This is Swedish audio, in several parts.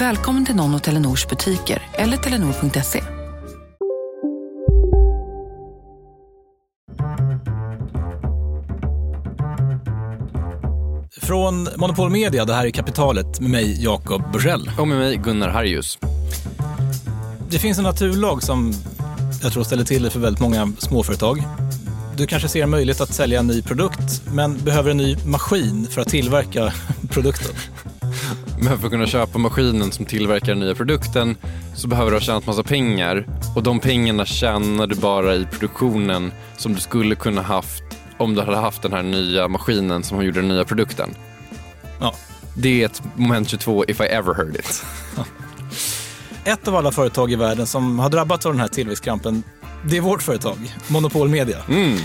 Välkommen till någon av Telenors butiker eller telenor.se. Från Monopol Media, det här är Kapitalet med mig Jakob Bursell. Och med mig Gunnar Harjus. Det finns en naturlag som jag tror ställer till det för väldigt många småföretag. Du kanske ser en möjlighet att sälja en ny produkt men behöver en ny maskin för att tillverka produkten. Men för att kunna köpa maskinen som tillverkar den nya produkten så behöver du ha tjänat massa pengar och de pengarna tjänar du bara i produktionen som du skulle kunna haft om du hade haft den här nya maskinen som gjorde den nya produkten. Ja. Det är ett moment 22 if I ever heard it. Ett av alla företag i världen som har drabbats av den här tillväxtkrampen, det är vårt företag, Monopol Media. Mm.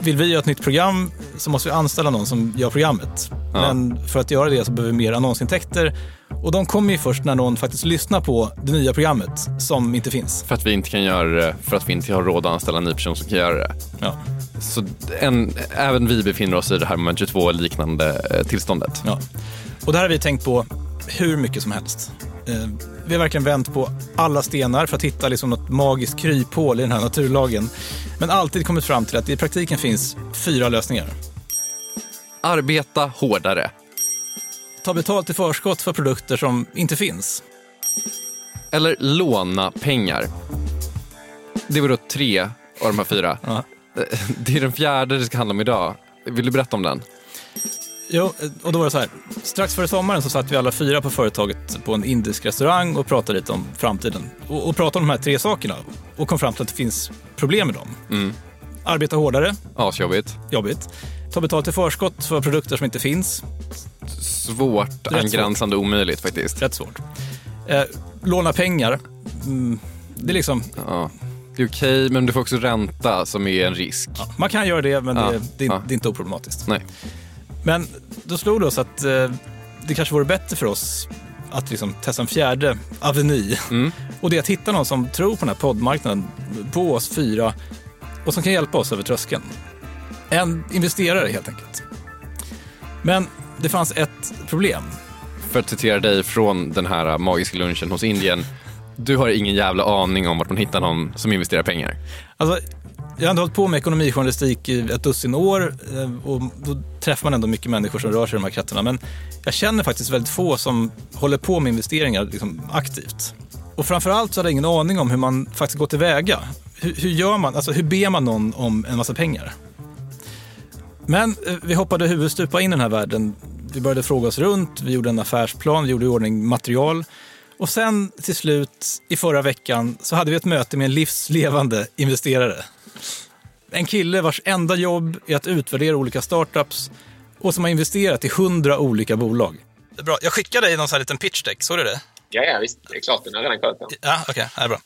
Vill vi göra ett nytt program så måste vi anställa någon som gör programmet. Ja. Men för att göra det så behöver vi mer annonsintäkter. Och de kommer ju först när någon faktiskt lyssnar på det nya programmet som inte finns. För att vi inte kan göra det, för att vi inte har råd att anställa en ny person som kan göra det. Ja. Så en, även vi befinner oss i det här moment 22 liknande eh, tillståndet. Ja. Och det här har vi tänkt på hur mycket som helst. Eh, Vi har verkligen vänt på alla stenar för att hitta liksom något magiskt kryphål i den här naturlagen. Men alltid kommit fram till att det i praktiken finns fyra lösningar. Arbeta hårdare. Ta betalt i förskott för produkter som inte finns. Eller låna pengar. Det var då tre av de här fyra. Ja. Det är den fjärde det ska handla om idag. Vill du berätta om den? Jo, och då var det så här. Strax före sommaren så satt vi alla fyra på företaget på en indisk restaurang och pratade lite om framtiden. Och, och pratade om de här tre sakerna och kom fram till att det finns problem med dem. Mm. Arbeta hårdare, Asjobbigt. jobbigt. Ta betalt i förskott för produkter som inte finns, Svårt, svårt. angränsande omöjligt faktiskt. rätt svårt. Eh, låna pengar, mm, det är liksom, Ja. Det är okej, men du får också ränta som är en risk. ja, man kan göra det men Ja, det, det, är- ja. det är inte oproblematiskt. Nej. Men då slog det oss att eh, det kanske vore bättre för oss att liksom testa en fjärde aveny. Mm. Och det är att hitta någon som tror på den här poddmarknaden, på oss fyra och som kan hjälpa oss över tröskeln. En investerare helt enkelt. Men det fanns ett problem. För att citera dig från den här magiska lunchen hos Indien. Du har ingen jävla aning om att man hittar någon som investerar pengar. Alltså, jag har ändå hållit på med ekonomijournalistik i ett dussin år eh, och då träffar man ändå mycket människor som rör sig i de här kretsarna. Men jag känner faktiskt väldigt få som håller på med investeringar liksom, aktivt. Och framförallt så hade jag ingen aning om hur man faktiskt går tillväga. Hur, hur gör man, alltså hur ber man någon om en massa pengar? Men eh, vi hoppade huvudstupa in i den här världen. Vi började fråga oss runt, vi gjorde en affärsplan, vi gjorde i ordning material. Och sen till slut i förra veckan så hade vi ett möte med en livslevande investerare. En kille vars enda jobb är att utvärdera olika startups och som har investerat i hundra olika bolag. Bra. Jag skickade dig någon sån här liten pitch deck, såg du det? Ja, ja, visst. Det är klart. Den har jag redan kollat på. Ja, okej, okay, är bra.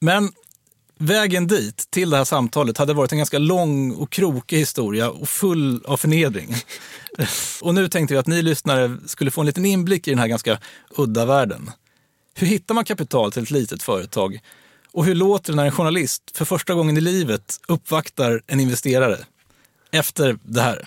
Men vägen dit, till det här samtalet, hade varit en ganska lång och krokig historia och full av förnedring. och nu tänkte vi att ni lyssnare skulle få en liten inblick i den här ganska udda världen. Hur hittar man kapital till ett litet företag? Och hur låter det när en journalist för första gången i livet uppvaktar en investerare? Efter det här.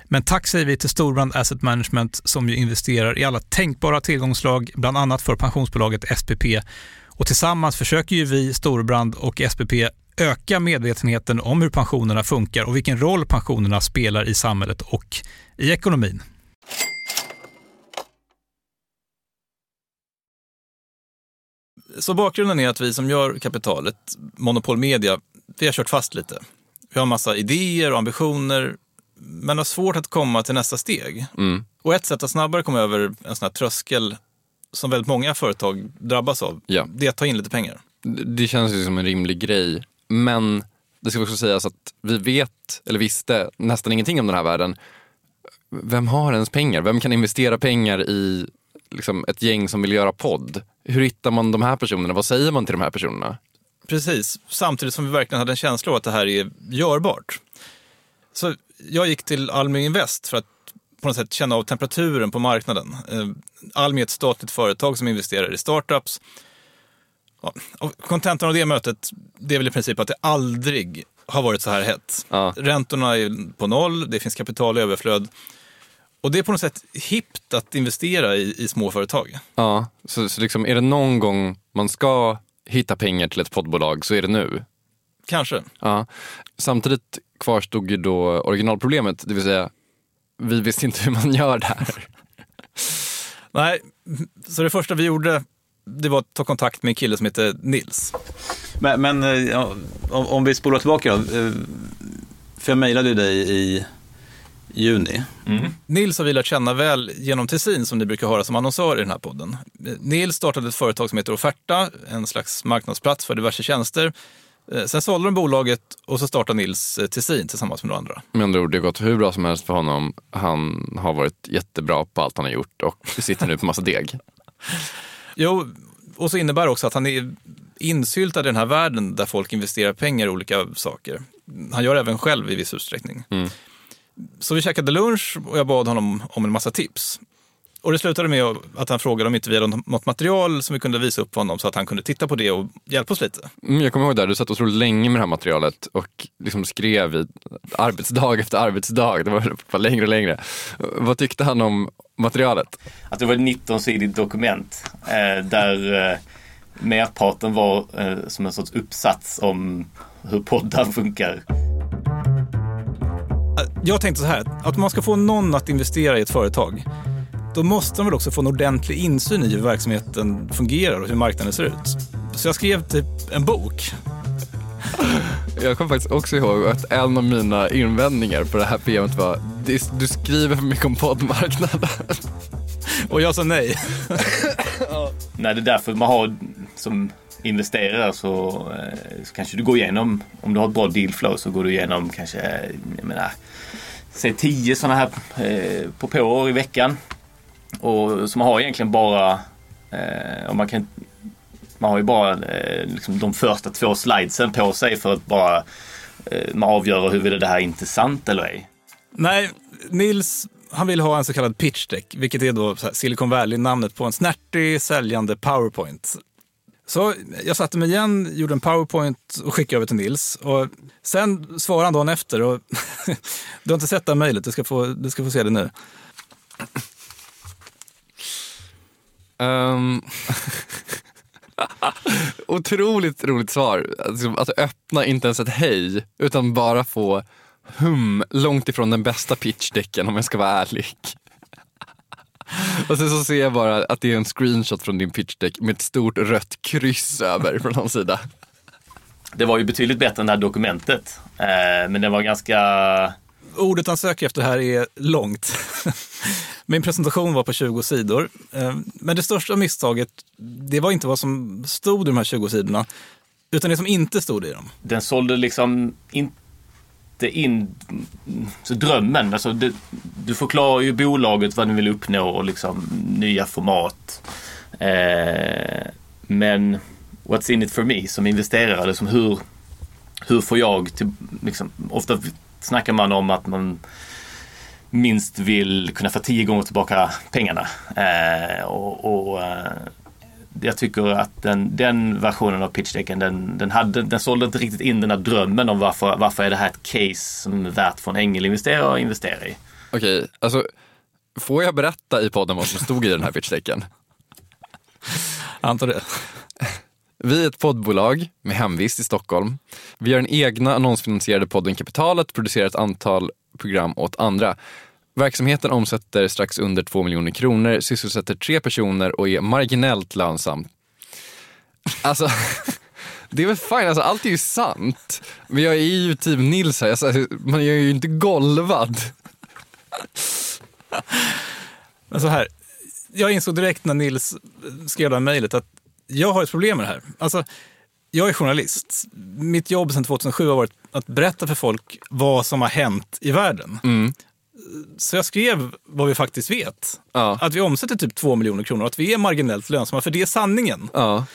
Men tack säger vi till Storbrand Asset Management som ju investerar i alla tänkbara tillgångslag, bland annat för pensionsbolaget SPP. Och tillsammans försöker ju vi, Storbrand och SPP öka medvetenheten om hur pensionerna funkar och vilken roll pensionerna spelar i samhället och i ekonomin. Så bakgrunden är att vi som gör kapitalet, Monopol Media, vi har kört fast lite. Vi har massa idéer och ambitioner, men har svårt att komma till nästa steg. Mm. Och ett sätt att snabbare komma över en sån här tröskel som väldigt många företag drabbas av, Ja. det är att ta in lite pengar. Det känns ju som en rimlig grej. Men det ska också sägas att vi vet, eller visste, nästan ingenting om den här världen. Vem har ens pengar? Vem kan investera pengar i liksom, ett gäng som vill göra podd? Hur hittar man de här personerna? Vad säger man till de här personerna? Precis, samtidigt som vi verkligen hade en känsla av att det här är görbart. Så jag gick till Almi Invest för att på något sätt känna av temperaturen på marknaden. Eh, Almi är ett statligt företag som investerar i startups. Ja, kontentan av det mötet, det är väl i princip att det aldrig har varit så här hett. Ja. Räntorna är på noll, det finns kapital i överflöd. Och det är på något sätt hippt att investera i, i små företag. Ja, så, så liksom, är det någon gång man ska hitta pengar till ett poddbolag så är det nu. Kanske. Ja. Samtidigt kvarstod ju då originalproblemet, det vill säga vi visste inte hur man gör det här. Nej, så det första vi gjorde det var att ta kontakt med en kille som heter Nils. Men, men eh, om, om vi spolar tillbaka då. eh, För jag mejlade ju dig i juni. Nils har vi lärt känna väl genom Tessin som ni brukar höra som annonsör i den här podden. Nils startade ett företag som heter Offerta, en slags marknadsplats för diverse tjänster. Eh, Sen sålde de bolaget och så startade Nils eh, Tessin tillsammans med några andra. Med andra ord, det har gått hur bra som helst för honom. Han har varit jättebra på allt han har gjort och sitter nu på massa deg. Jo, och så innebär det också att han är insyltad i den här världen där folk investerar pengar i olika saker. Han gör även själv i viss utsträckning. Så vi käkade lunch och jag bad honom om en massa tips. Och det slutade med att han frågade om inte vi hade något material som vi kunde visa upp för honom så att han kunde titta på det och hjälpa oss lite. Mm, Jag kommer ihåg där, du satt otroligt länge med det här materialet och liksom skrev i arbetsdag efter arbetsdag. Det var bara längre och längre. Vad tyckte han om materialet? Att det var ett 19-sidigt dokument eh, där eh, merparten var eh, som en sorts uppsats om hur poddar funkar. Jag tänkte så här, att man ska få någon att investera i ett företag, då måste de väl också få en ordentlig insyn i hur verksamheten fungerar och hur marknaden ser ut. Så jag skrev typ en bok. Jag kommer faktiskt också ihåg att en av mina invändningar på det här PMet var "Det- du skriver för mycket om poddmarknaden. Och jag sa nej. Nej, det är därför man har som investerare så, eh, så kanske du går igenom, om du har ett bra dealflow så går du igenom kanske, jag menar, säg 10 sådana här eh, propåer i veckan. Och som har egentligen bara, eh, man kan man har ju bara eh, liksom de första två slidesen på sig för att bara eh, man avgöra huruvida det här är intressant eller ej. Nej, Nils han vill ha en så kallad pitch deck, vilket är då Silicon Valley-namnet på en snärtig, säljande powerpoint. Så jag satte mig igen, gjorde en powerpoint och skickade över till Nils. Och sen svarade han dagen efter. Och du har inte sett det här mejlet, du, ska få- du ska få se det nu. Um, otroligt roligt svar. Alltså, att öppna inte ens ett hej, utan bara få hum långt ifrån den bästa pitchdecken om jag ska vara ärlig. Och sen så ser jag bara att det är en screenshot från din pitchdeck med ett stort rött kryss över på någon sida. Det var ju betydligt bättre än det här dokumentet. Ehm, men det var ganska... Ordet han söker efter här är långt. Min presentation var på 20 sidor. Eh, men det största misstaget, det var inte vad som stod i de här 20 sidorna, utan det som inte stod i dem. Den sålde liksom inte in så drömmen. Alltså det, du förklarar ju bolaget vad ni vill uppnå och liksom nya format. Eh, men what's in it for me som investerare? Liksom hur, hur får jag till, liksom, ofta snackar man om att man minst vill kunna få tio gånger tillbaka pengarna. Eh, och, och eh, jag tycker att den, den versionen av pitchdecken den, den, hade, den sålde inte riktigt in den här drömmen om varför, varför är det här ett case som är värt för en ängelinvesterare att investera i. Okej, alltså får jag berätta i podden vad som stod i den här pitchdecken? Antar det. Vi är ett poddbolag med hemvist i Stockholm. Vi har den egna annonsfinansierade podden Kapitalet, producerar ett antal program åt andra. Verksamheten omsätter strax under 2 miljoner kronor, sysselsätter tre personer och är marginellt lönsam. Alltså, det är väl fine, alltså, allt är ju sant. Men jag är ju typ Nils här, alltså, man är ju inte golvad. Men så här, jag insåg direkt när Nils skrev det här mejlet att jag har ett problem med det här. Alltså, jag är journalist. Mitt jobb sedan 2007 har varit att berätta för folk vad som har hänt i världen. Mm. Så jag skrev vad vi faktiskt vet. Ja. Att vi omsätter typ 2 miljoner kronor och att vi är marginellt lönsamma, för det är sanningen. Ja.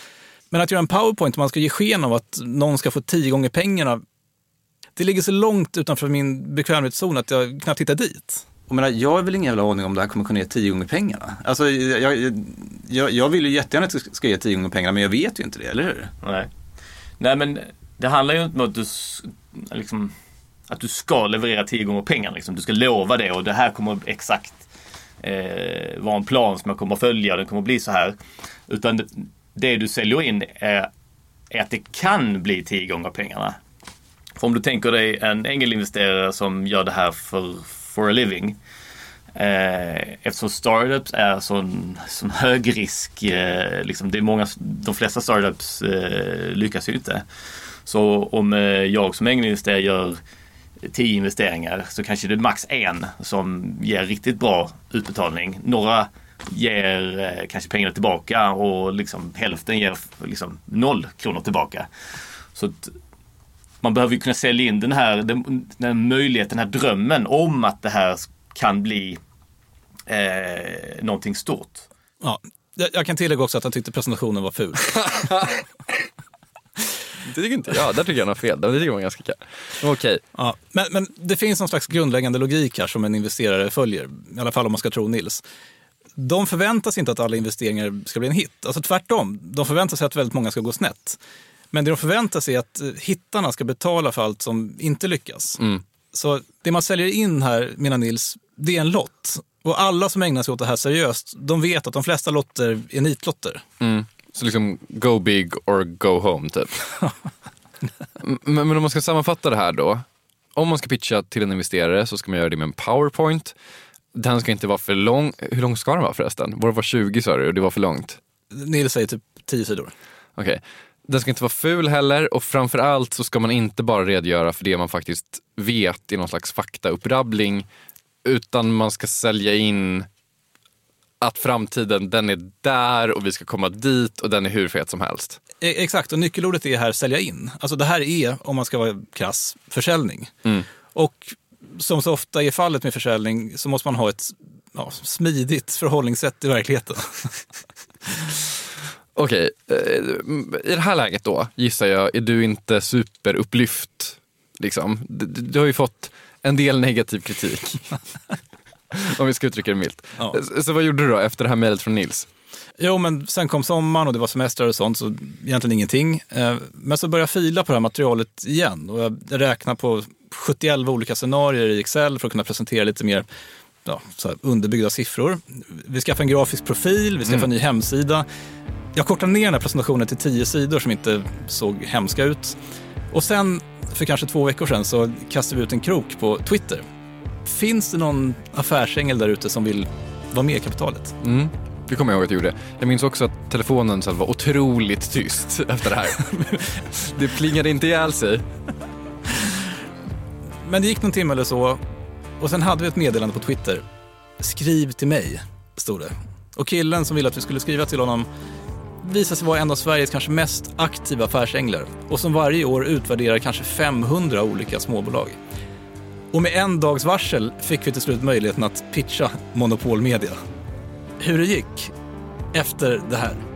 Men att göra en powerpoint och man ska ge sken av att någon ska få tio gånger pengarna, det ligger så långt utanför min bekvämlighetszon att jag knappt hittar dit. Jag, menar, jag har väl ingen jävla aning om det här kommer kunna ge tio gånger pengarna. Alltså, jag, jag, jag, jag vill ju jättegärna att det ska ge tio gånger pengarna, men jag vet ju inte det, eller hur? Nej. Nej men det handlar ju inte om att du, liksom, att du ska leverera tio gånger pengarna. Liksom. Du ska lova det och det här kommer exakt eh, vara en plan som jag kommer att följa. Den kommer att bli så här. Utan det, det du säljer in är, är att det kan bli tio gånger pengarna. För om du tänker dig en engelinvesterare som gör det här för, for a living. Eh, eftersom startups är sån, sån hög risk, eh, liksom det är många, de flesta startups eh, lyckas ju inte. Så om eh, jag som investerare gör tio investeringar så kanske det är max en som ger riktigt bra utbetalning. Några ger eh, kanske pengarna tillbaka och liksom hälften ger liksom noll kronor tillbaka. Så man behöver ju kunna sälja in den här, den, den möjligheten, den här drömmen om att det här kan bli eh, någonting stort. Ja, jag, jag kan tillägga också att jag tyckte presentationen var ful. Det tycker inte jag. Där tycker jag han har fel. Det tycker jag var ganska kul. Okej. Ja, men, men det finns någon slags grundläggande logik här som en investerare följer, i alla fall om man ska tro Nils. De förväntar sig inte att alla investeringar ska bli en hit. Alltså tvärtom, de förväntar sig att väldigt många ska gå snett. Men det de förväntar sig är att eh, hittarna ska betala för allt som inte lyckas. Så det man säljer in här, menar Nils, det är en lott. Och alla som ägnar sig åt det här seriöst, de vet att de flesta lotter är nitlotter. Mm. Så liksom go big or go home typ. men, men om man ska sammanfatta det här då. Om man ska pitcha till en investerare så ska man göra det med en powerpoint. Den ska inte vara för lång. Hur lång ska den vara förresten? Vår var 20 sa du och det var för långt. Nils säger typ 10 sidor. Okej. Den ska inte vara ful heller och framför allt så ska man inte bara redogöra för det man faktiskt vet i någon slags faktaupprabbling. Utan man ska sälja in att framtiden den är där och vi ska komma dit och den är hur fet som helst. E- Exakt, och nyckelordet är här sälja in. Alltså det här är, om man ska vara krass, försäljning. Och som så ofta är fallet med försäljning så måste man ha ett ja, smidigt förhållningssätt i verkligheten. Okej, eh, i det här läget då gissar jag är du inte superupplyft. Liksom. Du, du har ju fått en del negativ kritik. Om vi ska uttrycka det milt. Ja. Så, vad gjorde du då efter det här mejlet från Nils? Jo, men sen kom sommaren och det var semestrar och sånt, så egentligen ingenting. Eh, Men så började jag fila på det här materialet igen och jag räknade på 71 olika scenarier i Excel för att kunna presentera lite mer ja, underbyggda siffror. Vi skaffade en grafisk profil, vi skaffade en ny hemsida. Jag kortade ner den här presentationen till tio sidor som inte såg hemska ut. Och sen, för kanske två veckor sedan, så kastade vi ut en krok på Twitter. Finns det någon affärsängel där ute som vill vara med i kapitalet? Mm. Det kommer jag ihåg att jag gjorde. Jag minns också att telefonen sen var otroligt tyst efter det här. det plingade inte ihjäl sig. Men det gick någon timme eller så och sen hade vi ett meddelande på Twitter. Skriv till mig, stod det. Och killen som ville att vi skulle skriva till honom visade sig vara en av Sveriges kanske mest aktiva affärsänglar och som varje år utvärderar kanske 500 olika småbolag. Och med en dags varsel fick vi till slut möjligheten att pitcha Monopol Media. Hur det gick efter det här.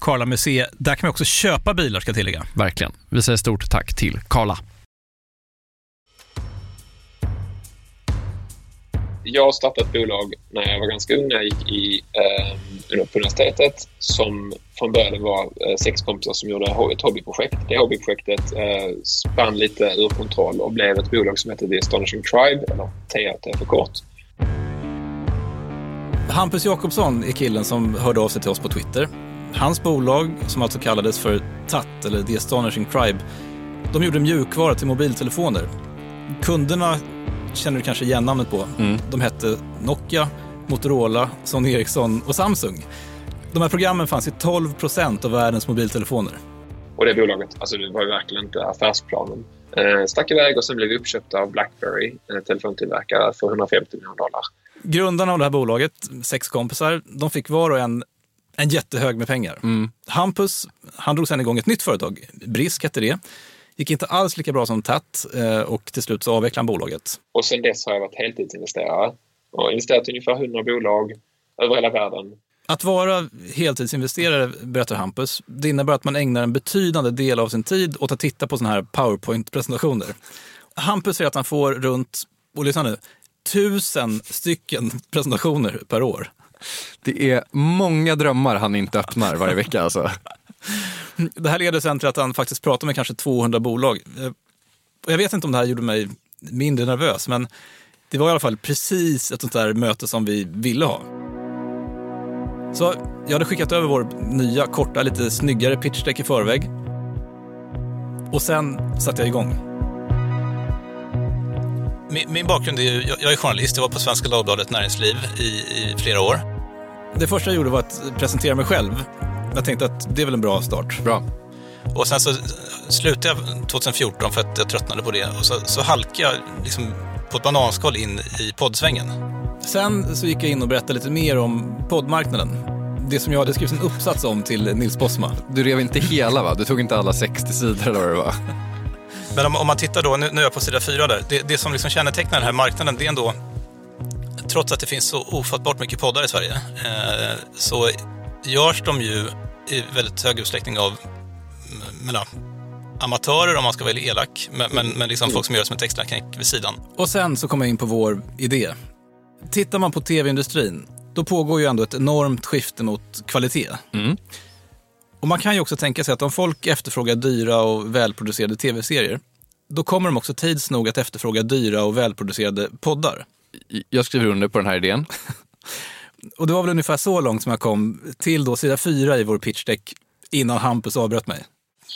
Karla Museet. Där kan man också köpa bilar ska jag tillägga. Verkligen. Vi säger stort tack till Karla. Jag startade ett bolag när jag var ganska ung, när jag gick i, eh, på universitetet som från början var eh, sex kompisar som gjorde ett hobbyprojekt. Det hobbyprojektet eh, spann lite ur kontroll och blev ett bolag som heter The Astonishing Tribe, eller TAT för kort. Hampus Jakobsson är killen som hörde av sig till oss på Twitter Hans bolag, som alltså kallades för TAT, eller The Astonishing Tribe, de gjorde mjukvara till mobiltelefoner. Kunderna känner du kanske igen namnet på. Mm. De hette Nokia, Motorola, Sony Ericsson och Samsung. De här programmen fanns i 12 procent av världens mobiltelefoner. Och det bolaget, alltså det var ju verkligen inte affärsplanen. Eh, stack iväg och sen blev vi uppköpta av Blackberry, en telefontillverkare, för 150 miljoner dollar. Grundarna av det här bolaget, sex kompisar, de fick var och en en jättehög med pengar. Mm. Hampus, han drog sen igång ett nytt företag. Brisk hette det. Gick inte alls lika bra som Tatt eh, och till slut så avvecklade han bolaget. Och sen dess har jag varit heltidsinvesterare och investerat i ungefär 100 bolag över hela världen. Att vara heltidsinvesterare, berättar Hampus, det innebär att man ägnar en betydande del av sin tid åt att titta på sådana här powerpoint-presentationer. Hampus säger att han får runt, och lyssna nu, tusen stycken presentationer per år. Det är många drömmar han inte öppnar varje vecka alltså. Det här leder sen till att han faktiskt pratar med kanske 200 bolag. Eh, jag vet inte om det här gjorde mig mindre nervös, men det var i alla fall precis ett sånt där möte som vi ville ha. Så jag hade skickat över vår nya, korta, lite snyggare pitchdeck i förväg. Och sen satte jag igång. Min, min bakgrund är ju, jag, jag är journalist, jag var på Svenska Dagbladet Näringsliv i, i flera år. Det första jag gjorde var att presentera mig själv. Jag tänkte att det är väl en bra start. Bra. Och sen så slutade jag 2014 för att jag tröttnade på det. Och så, så halkade jag liksom på ett bananskal in i poddsvängen. Sen så gick jag in och berättade lite mer om poddmarknaden. Det som jag hade skrivit en uppsats om till Nils Bosma. Du rev inte hela va? Du tog inte alla 60 sidor eller vad det var? Men om, om man tittar då, nu, nu är jag på sida fyra där. Det, det som liksom kännetecknar den här marknaden, det är ändå, trots att det finns så ofattbart mycket poddar i Sverige, eh, så görs de ju i väldigt hög utsträckning av menar, amatörer om man ska vara elak, men, men, men liksom folk som gör det som ett extra knäck vid sidan. Och sen så kommer jag in på vår idé. Tittar man på tv-industrin, då pågår ju ändå ett enormt skifte mot kvalitet. Mm. Och man kan ju också tänka sig att om folk efterfrågar dyra och välproducerade tv-serier, då kommer de också tids nog att efterfråga dyra och välproducerade poddar. Jag skriver under på den här idén. Och det var väl ungefär så långt som jag kom till då sida fyra i vår pitchdeck innan Hampus avbröt mig.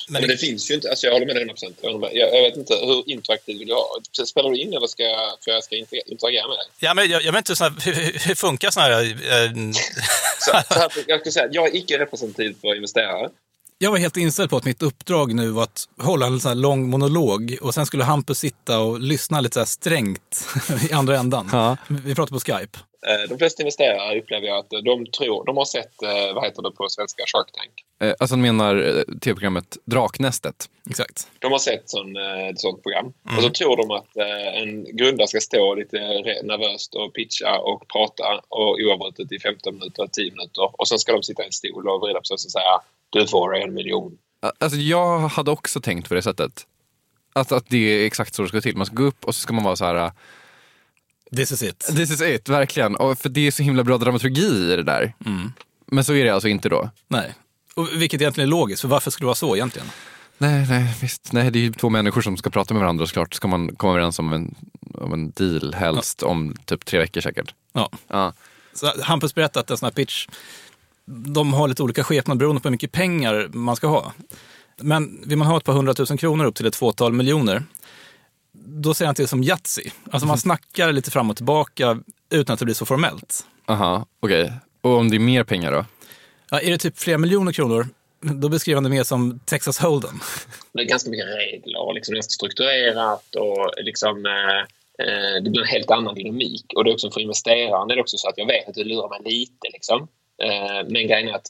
Men, det finns ju inte, alltså jag håller med dig 100 procent. Jag, jag vet inte, hur interaktiv vill du ha? Spelar du in eller ska jag, för jag ska interagera med dig? Ja, men jag, jag vet inte, såna, hur, hur funkar sådana här... Äh, så, så här, jag ska säga, jag är icke representativ för investerare. Jag var helt inställd på att mitt uppdrag nu var att hålla en sån här lång monolog och sen skulle Hampus sitta och lyssna lite så här strängt i andra ändan. Ja. Vi pratar på Skype. Eh, de flesta investerare upplever jag att de tror, de har sett, eh, vad heter det på svenska, Shark Tank. Eh, alltså han menar tv-programmet Draknästet. Exakt. De har sett sån, ett sånt program. Och så tror de att en grundare ska stå lite nervöst och pitcha och prata och oavbrutet i 15 minuter, 10 minuter. Och sen ska de sitta i en stol och vrida på sig och säga du får en miljon. Alltså jag hade också tänkt på det sättet. Att, att det är exakt så det ska gå till. Man ska gå upp och så ska man vara så här. This is it. This is it, verkligen. Och för det är så himla bra dramaturgi i det där. Men så är det alltså inte då? Nej. Och vilket egentligen är logiskt, för varför skulle det vara så egentligen? Nej, nej, visst. Nej, det är ju två människor som ska prata med varandra såklart. Ska man komma överens om en, om en deal helst om typ tre veckor säkert. Ja. Ja. Så Hampus berättade att en sån här pitch, de har lite olika skepnad beroende på hur mycket pengar man ska ha. Men vill man ha ett par hundratusen kronor upp till ett fåtal miljoner, då säger han till som Yatzy. Alltså man snackar lite fram och tillbaka utan att det blir så formellt. Aha, okej. Och om det är mer pengar då? Ja, är det typ flera miljoner kronor, då beskriver han det mer som Texas Hold'em. Det är ganska mycket regler och liksom ganska strukturerat och liksom eh, eh, det blir en helt annan dynamik. Och det är också för investeraren är det också så att jag vet att du lurar mig lite liksom. Eh, men grejen är att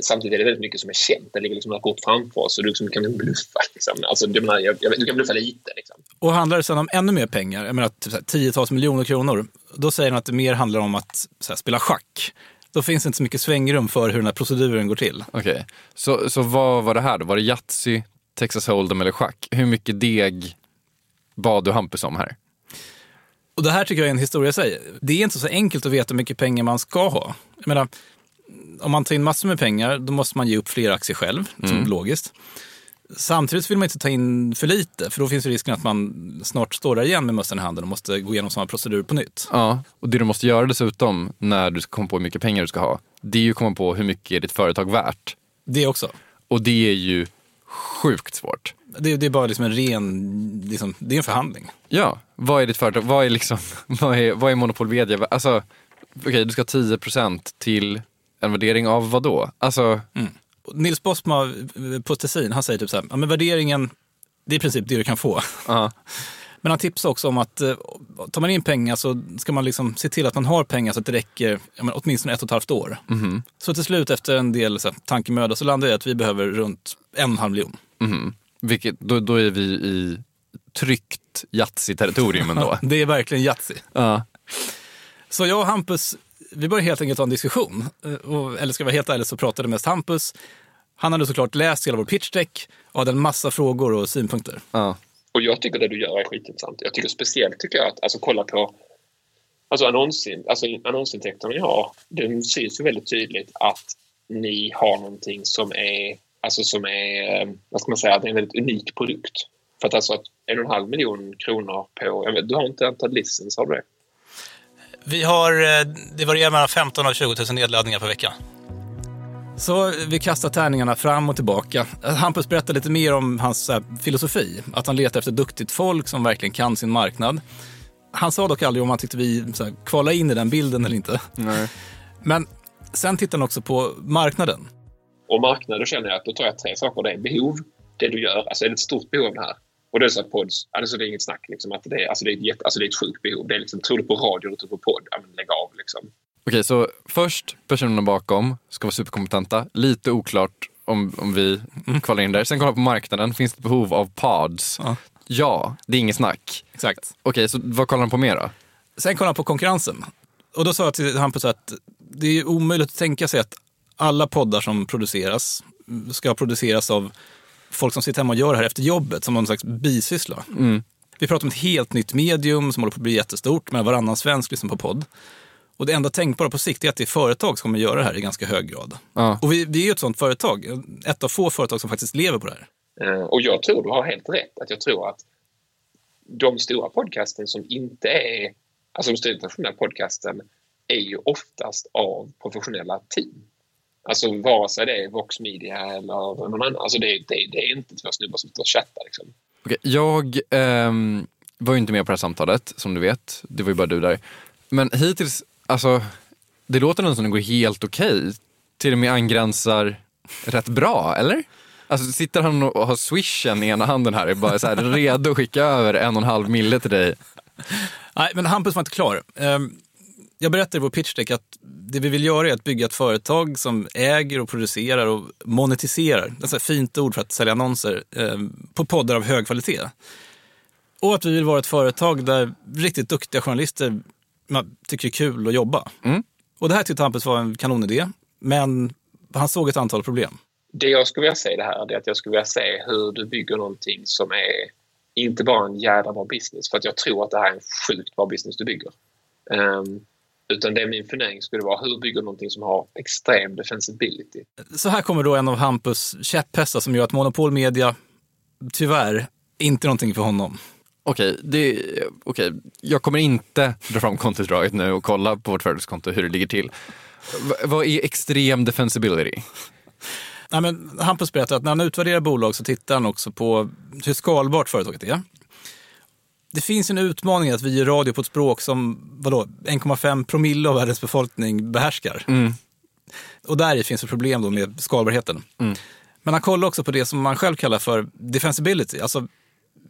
samtidigt är det väldigt mycket som är känt. Det ligger liksom ett kort framför oss och du liksom kan bluffa. Liksom. Alltså, du, menar, jag, jag, du kan bluffa lite. Liksom. Och handlar det sen om ännu mer pengar, jag menar typ så här, tiotals miljoner kronor, då säger han att det mer handlar om att så här, spela schack. Då finns det inte så mycket svängrum för hur den här proceduren går till. Okej. Så, så vad var det här då? Var det Yatzy, Texas Hold'em eller schack? Hur mycket deg bad du Hampus om här? Och det här tycker jag är en historia i sig. Det är inte så enkelt att veta hur mycket pengar man ska ha. Jag menar, om man tar in massor med pengar, då måste man ge upp fler aktier själv, är logiskt. Samtidigt vill man inte ta in för lite, för då finns risken att man snart står där igen med mössan i handen och måste gå igenom samma procedur på nytt. Ja, och det du måste göra dessutom när du ska komma på hur mycket pengar du ska ha, det är ju att komma på hur mycket är ditt företag värt. Det också. Och det är ju sjukt svårt. Det, det är bara liksom en ren, liksom, det är en förhandling. Ja, vad är ditt företag? Vad är, liksom, vad är, vad är Monopol Media? vä- Alltså, okej, du ska ha 10% till en värdering av vad då? Alltså, Nils Bosma eh, på Tessin, han säger typ så här, ja, men värderingen, det är i princip det du kan få. ja. Men han tipsar också om att eh, tar man in pengar så ska man liksom se till att man har pengar så att det räcker men åtminstone ett och ett halvt år. Så till slut efter en del så här, tankemöda så landar i att vi behöver runt en halv miljon. Vilket, då, då är vi i tryggt Yatzy-territorium ändå. Det är verkligen Yatzy. ja. Så jag och Hampus, vi började helt enkelt ha en diskussion. Eh, Och, eller ska jag vara helt ärlig så pratade mest Hampus. Han hade såklart läst hela vår pitch deck och hade en massa frågor och synpunkter. Ja. Och jag tycker det du gör är skitintressant. Jag tycker speciellt tycker jag att alltså, kolla på alltså, annonsin, alltså, annonsintäkterna ni har. Det syns ju väldigt tydligt att ni har någonting som är, alltså, som är, eh, vad ska man säga, det är en väldigt unik produkt. För att alltså att en och en halv miljon kronor på, jag vet, du har inte antal licens, har du det? Vi har, eh, det varierar mellan 15 och 20 000 nedladdningar per vecka. Så vi kastar tärningarna fram och tillbaka. Hampus berättar lite mer om hans här, filosofi. Att han letar efter duktigt folk som verkligen kan sin marknad. Han sa dock aldrig om han tyckte vi så här, kvala in i den bilden eller inte. Nej. Men sen tittar han också på marknaden. Och marknaden, då känner jag att då tar jag tre saker. Det är behov, det du gör, alltså är det ett stort behov av det här? Och det är så här pods, alltså det är inget snack liksom att det är, alltså det är ett, jätte, alltså det är ett sjukt behov. Det är liksom, tror du på radio eller tror du på podd? Ja men lägg av liksom. Okej, så först personerna bakom ska vara superkompetenta. Lite oklart om, om vi kvalar in där. Sen kolla på marknaden. Finns det behov av pods? Ja. Ja, det är inget snack. Exakt. Okej, så vad kollar han på mer då? Sen kollar han på konkurrensen. Och då sa jag till Hampus att det är omöjligt att tänka sig att alla poddar som produceras ska produceras av folk som sitter hemma och gör det här efter jobbet som någon slags bisyssla. Vi pratar om ett helt nytt medium som håller på att bli jättestort, med varannan svensk lyssnar på podd. Och det enda tänkbara på sikt är att det är företag som kommer göra det här i ganska hög grad. Ja. Och vi, vi är ju ett sånt företag, ett av få företag som faktiskt lever på det här. Eh, Och jag tror du har helt rätt. Att jag tror att de stora podcasten som inte är... Alltså de stora professionella podcasten är ju oftast av professionella team. Alltså vare sig det är Vox Media eller någon annan. Alltså det, det, det är inte två snubbar som står och chattar. Liksom. Okej, jag ehm, var ju inte med på det här samtalet, som du vet. Det var ju bara du där. Men hittills, alltså, det låter nästan som det går helt okej. Till och med angränsar rätt bra, eller? Alltså sitter han och har swishen i ena handen här, är bara så här, redo att skicka över en och en halv mille till dig. Nej, men Hampus var inte klar. Ehm, Jag berättade i vår pitch deck att det vi vill göra är att bygga ett företag som äger och producerar och monetiserar, det är ett fint ord för att sälja annonser, eh, på poddar av hög kvalitet. Och att vi vill vara ett företag där riktigt duktiga journalister man, tycker det är kul att jobba. Mm. Och det här tyckte Hampus var en kanonidé, men han såg ett antal problem. Det jag skulle vilja säga i det här är att jag skulle vilja se hur du bygger någonting som är inte bara en jävla bra business, för att jag tror att det här är en sjukt bra business du bygger. Ehm, utan det min fundering skulle vara, hur bygger du någonting som har extrem defensibility? Så här kommer då en av Hampus käpphästar som gör att monopolmedia, tyvärr, inte någonting för honom. Okej, det, okej, jag kommer inte dra fram kontoutdraget nu och kolla på vårt företagskonto hur det ligger till. V- vad är extrem defensibility? Nej, men Hampus berättar att när han utvärderar bolag så tittar han också på hur skalbart företaget är. Det finns en utmaning att vi gör radio på ett språk som vadå, 1,5 promille av världens befolkning behärskar. Och där finns ett problem då med skalbarheten. Men han kollar också på det som man själv kallar för defensibility, alltså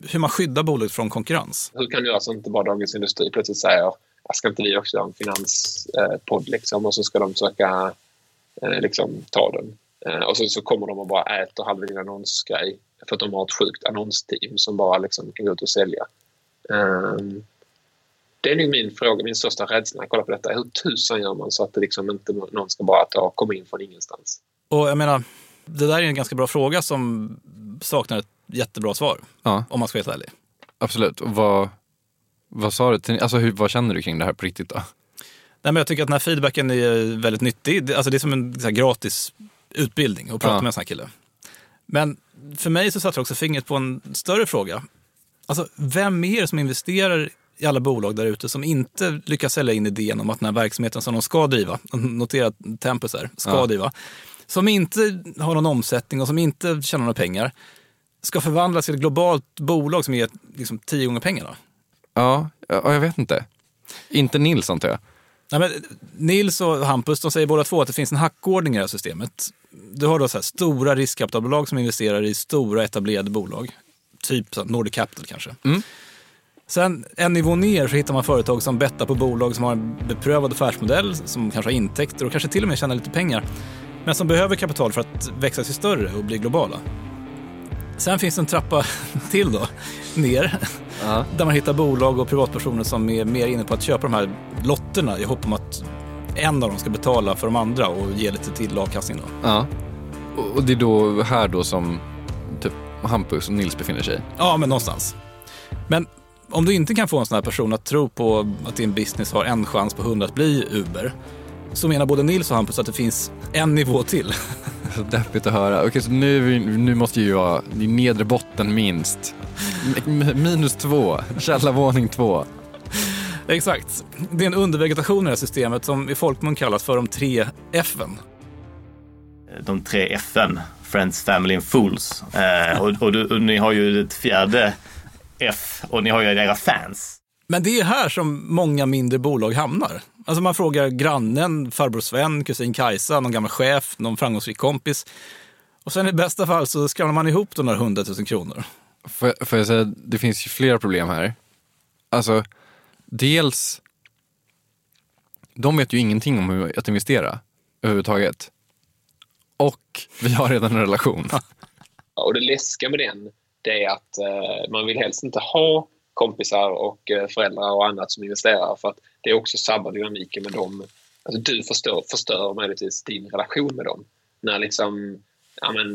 hur man skyddar bolaget från konkurrens. Hur kan det göra så att inte bara Dagens Industri plötsligt säger "Jag ska inte vi också göra en finanspodd liksom, och så ska de försöka eh, liksom, ta den. Eh, och så, så kommer de och bara äter halva din annonsgrej för att de har ett sjukt annonsteam som bara liksom, kan gå ut och sälja. Ehm, det är nog min fråga, min största rädsla när jag kollar på detta. Hur tusan gör man så att det liksom inte någon ska bara ta, komma in från ingenstans? Och jag menar, det där är en ganska bra fråga som saknar ett jättebra svar, Ja, om man ska vara helt ärlig. absolut. Och vad, vad sa du? Till, alltså, hur, vad känner du kring det här på riktigt då? Nej, men jag tycker att den här feedbacken är väldigt nyttig. Det, alltså det är som en så här, gratis utbildning att prata Ja. med en sån här kille. Men för mig så satte det också fingret på en större fråga. Alltså, vem är det som investerar i alla bolag där ute som inte lyckas sälja in idén om att den här verksamheten som de ska driva, notera tempus här, ska Ja. driva, som inte har någon omsättning och som inte tjänar några pengar, ska förvandlas till ett globalt bolag som ger liksom, tio gånger pengarna. Ja, ja, jag vet inte. Inte Nils antar jag. Nej, men Nils och Hampus de säger båda två att det finns en hackordning i det här systemet. Du har då så stora riskkapitalbolag som investerar i stora etablerade bolag. Typ så Nordic Capital kanske. Mm. Sen en nivå ner så hittar man företag som bettar på bolag som har en beprövad affärsmodell, som kanske har intäkter och kanske till och med tjänar lite pengar. Men som behöver kapital för att växa sig större och bli globala. Sen finns det en trappa till då, ner, Ja. där man hittar bolag och privatpersoner som är mer inne på att köpa de här lotterna i hopp om att en av dem ska betala för de andra och ge lite till avkastning. Då. Ja. Och- Och det är då här då som Hampus och Nils befinner sig. Ja, men någonstans. Men om du inte kan få en sån här person att tro på att din business har en chans på 100 att bli Uber, så menar både Nils och Hampus att det finns en nivå till. Så deppigt att höra. Okej, så nu, är nu måste ju vara i nedre botten minst. Minus två, källarvåning två. Exakt. Det är en undervegetation i det här systemet som i folkmun kallas för de tre F'n. De tre F'n, Friends, Family and Fools. Eh, och, och, du, och ni har ju ett fjärde F och ni har ju era fans. Men det är här som många mindre bolag hamnar. Alltså man frågar grannen, farbror Sven, kusin Kajsa, någon gammal chef, någon framgångsrik kompis. Och sen i bästa fall så skramlar man ihop de där 100 000 kronor. Får, jag- får jag säga, det finns ju flera problem här. Alltså, dels, de vet ju ingenting om hur att investera överhuvudtaget. Och vi har redan en relation. Och det läskiga med den, det är att eh, man vill helst inte ha kompisar och eh, föräldrar och annat som investerar för att det också sabbar dynamiken med dem. Alltså du förstör, förstör möjligtvis din relation med dem. När liksom, ja men,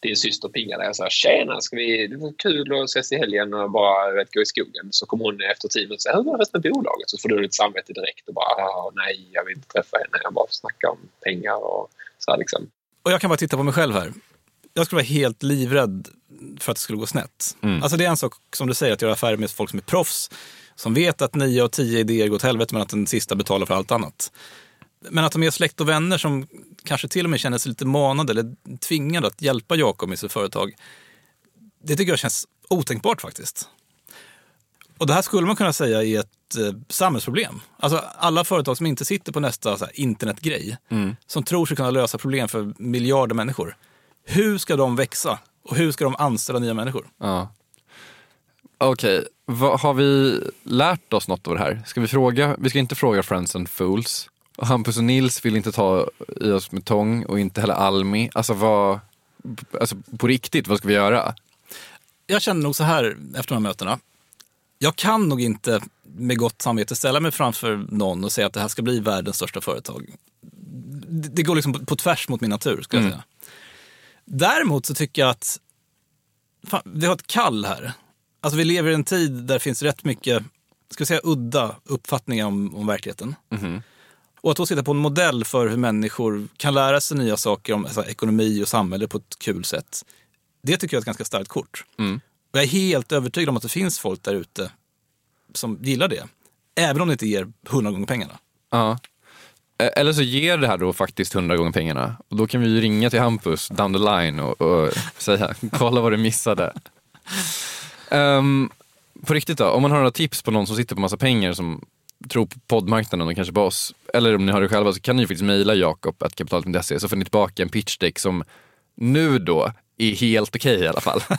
din syster pingar dig och säger “Tjena, ska vi, det var kul att ses i helgen och bara vet, gå i skogen”. Så kommer hon efter tio minuter och säger “Hur var det resten av bolaget?” Så får du lite samvete direkt och bara “Nej, jag vill inte träffa henne, jag bara snackar om pengar” och så här liksom. Och jag kan bara titta på mig själv här. Jag skulle vara helt livrädd för att det skulle gå snett. Alltså det är en sak som du säger, att göra affärer med folk som är proffs, som vet att nio av tio idéer går åt helvete men att den sista betalar för allt annat. Men att de är släkt och vänner som kanske till och med känner sig lite manade eller tvingade att hjälpa Jakob i sitt företag. Det tycker jag känns otänkbart faktiskt. Och det här skulle man kunna säga är ett eh, samhällsproblem. Alltså alla företag som inte sitter på nästa så här, internetgrej, som tror sig kunna lösa problem för miljarder människor. Hur ska de växa? Och hur ska de anställa nya människor? Ja. Okej, vad- har vi lärt oss något av det här? Ska vi fråga? Vi ska inte fråga Friends and Fools. Och Hampus och Nils vill inte ta i oss med tång och inte heller Almi. Alltså vad, alltså på riktigt, vad ska vi göra? Jag känner nog så här efter de här mötena. Jag kan nog inte med gott samvete ställa mig framför någon och säga att det här ska bli världens största företag. Det det går liksom på, på tvärs mot min natur, skulle jag säga. Däremot så tycker jag att fan, vi har ett kall här. Alltså vi lever i en tid där det finns rätt mycket, ska vi säga udda uppfattningar om, om verkligheten. Och att då sitta på en modell för hur människor kan lära sig nya saker om alltså, ekonomi och samhälle på ett kul sätt. Det tycker jag är ett ganska starkt kort. Och jag är helt övertygad om att det finns folk där ute som gillar det. Även om det inte ger hundra gånger pengarna. Ja. Eh, Eller så ger det här då faktiskt hundra gånger pengarna. Och då kan vi ju ringa till Hampus down the line och, och säga, kolla vad du missade. Ehm, på riktigt då, om man har några tips på någon som sitter på massa pengar som tror på poddmarknaden och kanske på oss, eller om ni har det själva så kan ni ju faktiskt mejla jakob.kapitalet.se så får ni tillbaka en pitchdeck som nu då är helt okej i alla fall.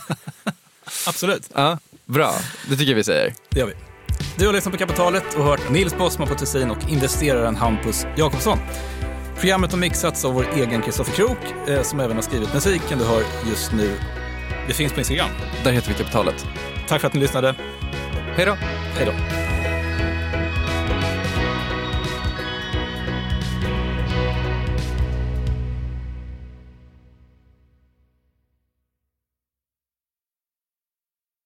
Absolut, ja, bra, det tycker jag vi säger. det gör vi. Du har lyssnat på Kapitalet och hört Nils Bossman på Tessin och investeraren Hampus Jakobsson. Programmet har mixats av vår egen Kristoffer Krook eh, som även har skrivit musiken du hör just nu. Det finns på Instagram. Där heter vi Kapitalet. Tack för att ni lyssnade. Hej då! Hej då.